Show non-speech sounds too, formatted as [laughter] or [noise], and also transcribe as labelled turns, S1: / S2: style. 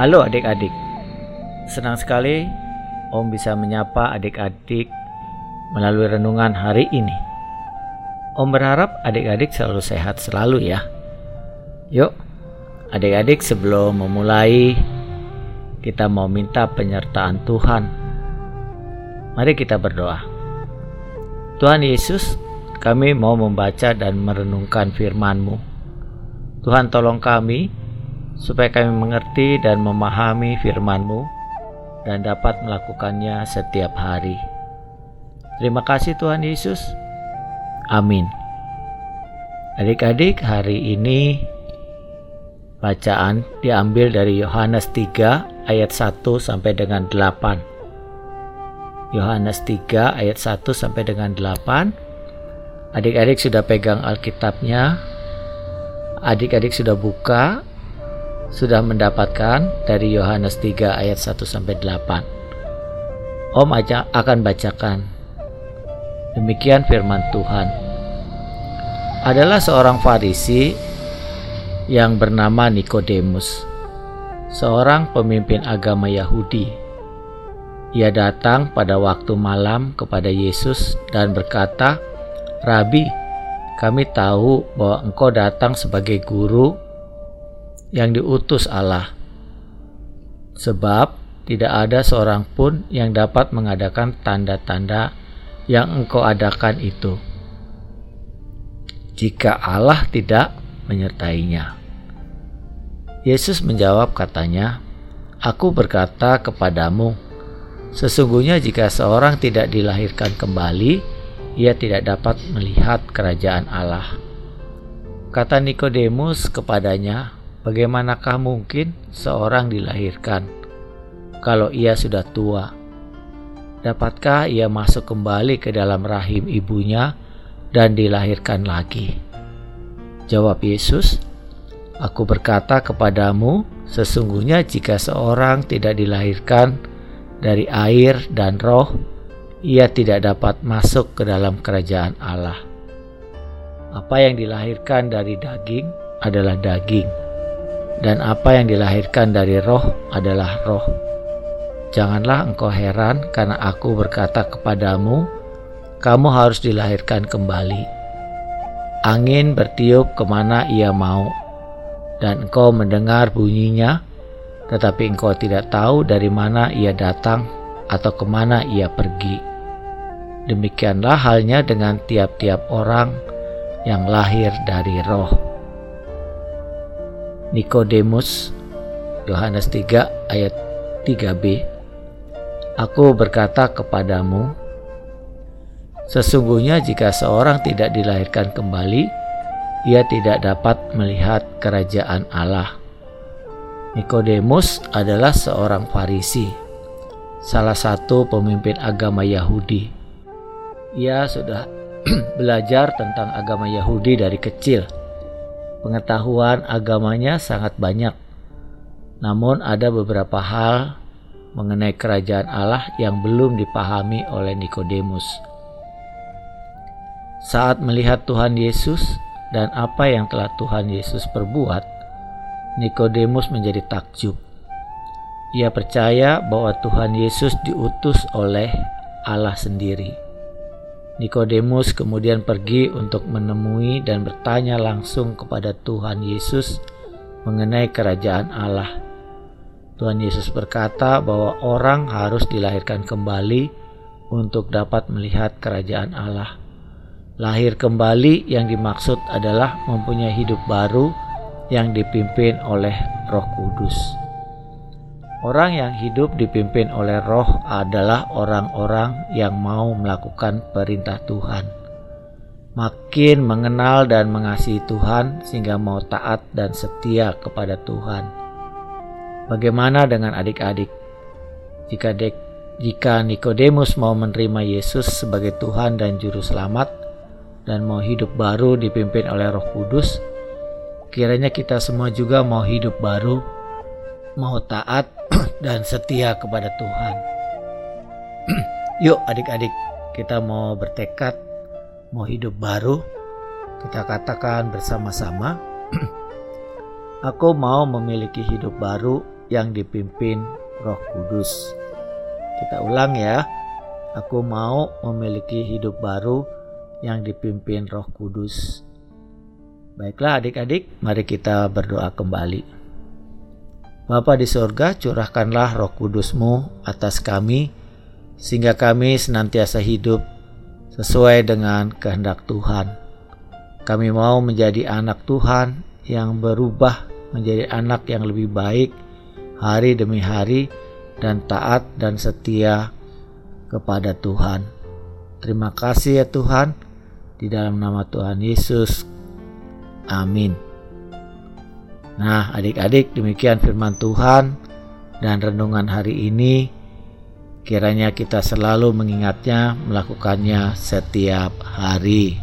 S1: Halo adik-adik, senang sekali Om bisa menyapa adik-adik melalui renungan hari ini. Om berharap adik-adik selalu sehat selalu ya. Yuk, adik-adik sebelum memulai kita mau minta penyertaan Tuhan. Mari kita berdoa. Tuhan Yesus, kami mau membaca dan merenungkan firman-Mu. Tuhan tolong kami supaya kami mengerti dan memahami firman-Mu dan dapat melakukannya setiap hari. Terima kasih Tuhan Yesus. Amin. Adik-adik, hari ini bacaan diambil dari Yohanes 3 ayat 1 sampai dengan 8. Yohanes 3 ayat 1 sampai dengan 8. Adik-adik sudah pegang Alkitabnya. Adik-adik sudah buka sudah mendapatkan dari Yohanes 3 ayat 1 sampai 8. Om akan bacakan. Demikian firman Tuhan. Adalah seorang Farisi yang bernama Nikodemus, seorang pemimpin agama Yahudi. Ia datang pada waktu malam kepada Yesus dan berkata, "Rabi, kami tahu bahwa engkau datang sebagai guru yang diutus Allah. Sebab tidak ada seorang pun yang dapat mengadakan tanda-tanda yang engkau adakan itu jika Allah tidak menyertainya. Yesus menjawab katanya, Aku berkata kepadamu, sesungguhnya jika seorang tidak dilahirkan kembali, ia tidak dapat melihat kerajaan Allah. Kata Nikodemus kepadanya, Bagaimanakah mungkin seorang dilahirkan kalau ia sudah tua? Dapatkah ia masuk kembali ke dalam rahim ibunya dan dilahirkan lagi? Jawab Yesus, Aku berkata kepadamu, sesungguhnya jika seorang tidak dilahirkan dari air dan roh, ia tidak dapat masuk ke dalam kerajaan Allah. Apa yang dilahirkan dari daging adalah daging, dan apa yang dilahirkan dari roh adalah roh. Janganlah engkau heran karena aku berkata kepadamu, kamu harus dilahirkan kembali. Angin bertiup ke mana ia mau, dan engkau mendengar bunyinya, tetapi engkau tidak tahu dari mana ia datang atau ke mana ia pergi. Demikianlah halnya dengan tiap-tiap orang yang lahir dari roh. Nikodemus Yohanes 3 ayat 3b Aku berkata kepadamu Sesungguhnya jika seorang tidak dilahirkan kembali ia tidak dapat melihat kerajaan Allah. Nikodemus adalah seorang Farisi, salah satu pemimpin agama Yahudi. Ia sudah [clears throat] belajar tentang agama Yahudi dari kecil Pengetahuan agamanya sangat banyak, namun ada beberapa hal mengenai kerajaan Allah yang belum dipahami oleh Nikodemus. Saat melihat Tuhan Yesus dan apa yang telah Tuhan Yesus perbuat, Nikodemus menjadi takjub. Ia percaya bahwa Tuhan Yesus diutus oleh Allah sendiri. Nikodemus kemudian pergi untuk menemui dan bertanya langsung kepada Tuhan Yesus mengenai kerajaan Allah. Tuhan Yesus berkata bahwa orang harus dilahirkan kembali untuk dapat melihat kerajaan Allah. Lahir kembali yang dimaksud adalah mempunyai hidup baru yang dipimpin oleh Roh Kudus. Orang yang hidup dipimpin oleh roh adalah orang-orang yang mau melakukan perintah Tuhan. Makin mengenal dan mengasihi Tuhan sehingga mau taat dan setia kepada Tuhan. Bagaimana dengan adik-adik? Jika jika Nikodemus mau menerima Yesus sebagai Tuhan dan juru selamat dan mau hidup baru dipimpin oleh Roh Kudus, kiranya kita semua juga mau hidup baru, mau taat dan setia kepada Tuhan. [clears throat] Yuk adik-adik, kita mau bertekad, mau hidup baru. Kita katakan bersama-sama, [clears throat] aku mau memiliki hidup baru yang dipimpin Roh Kudus. Kita ulang ya. Aku mau memiliki hidup baru yang dipimpin Roh Kudus. Baiklah adik-adik, mari kita berdoa kembali. Bapa di sorga, curahkanlah roh kudusmu atas kami, sehingga kami senantiasa hidup sesuai dengan kehendak Tuhan. Kami mau menjadi anak Tuhan yang berubah menjadi anak yang lebih baik hari demi hari dan taat dan setia kepada Tuhan. Terima kasih ya Tuhan, di dalam nama Tuhan Yesus. Amin. Nah, adik-adik, demikian firman Tuhan dan renungan hari ini. Kiranya kita selalu mengingatnya, melakukannya setiap hari.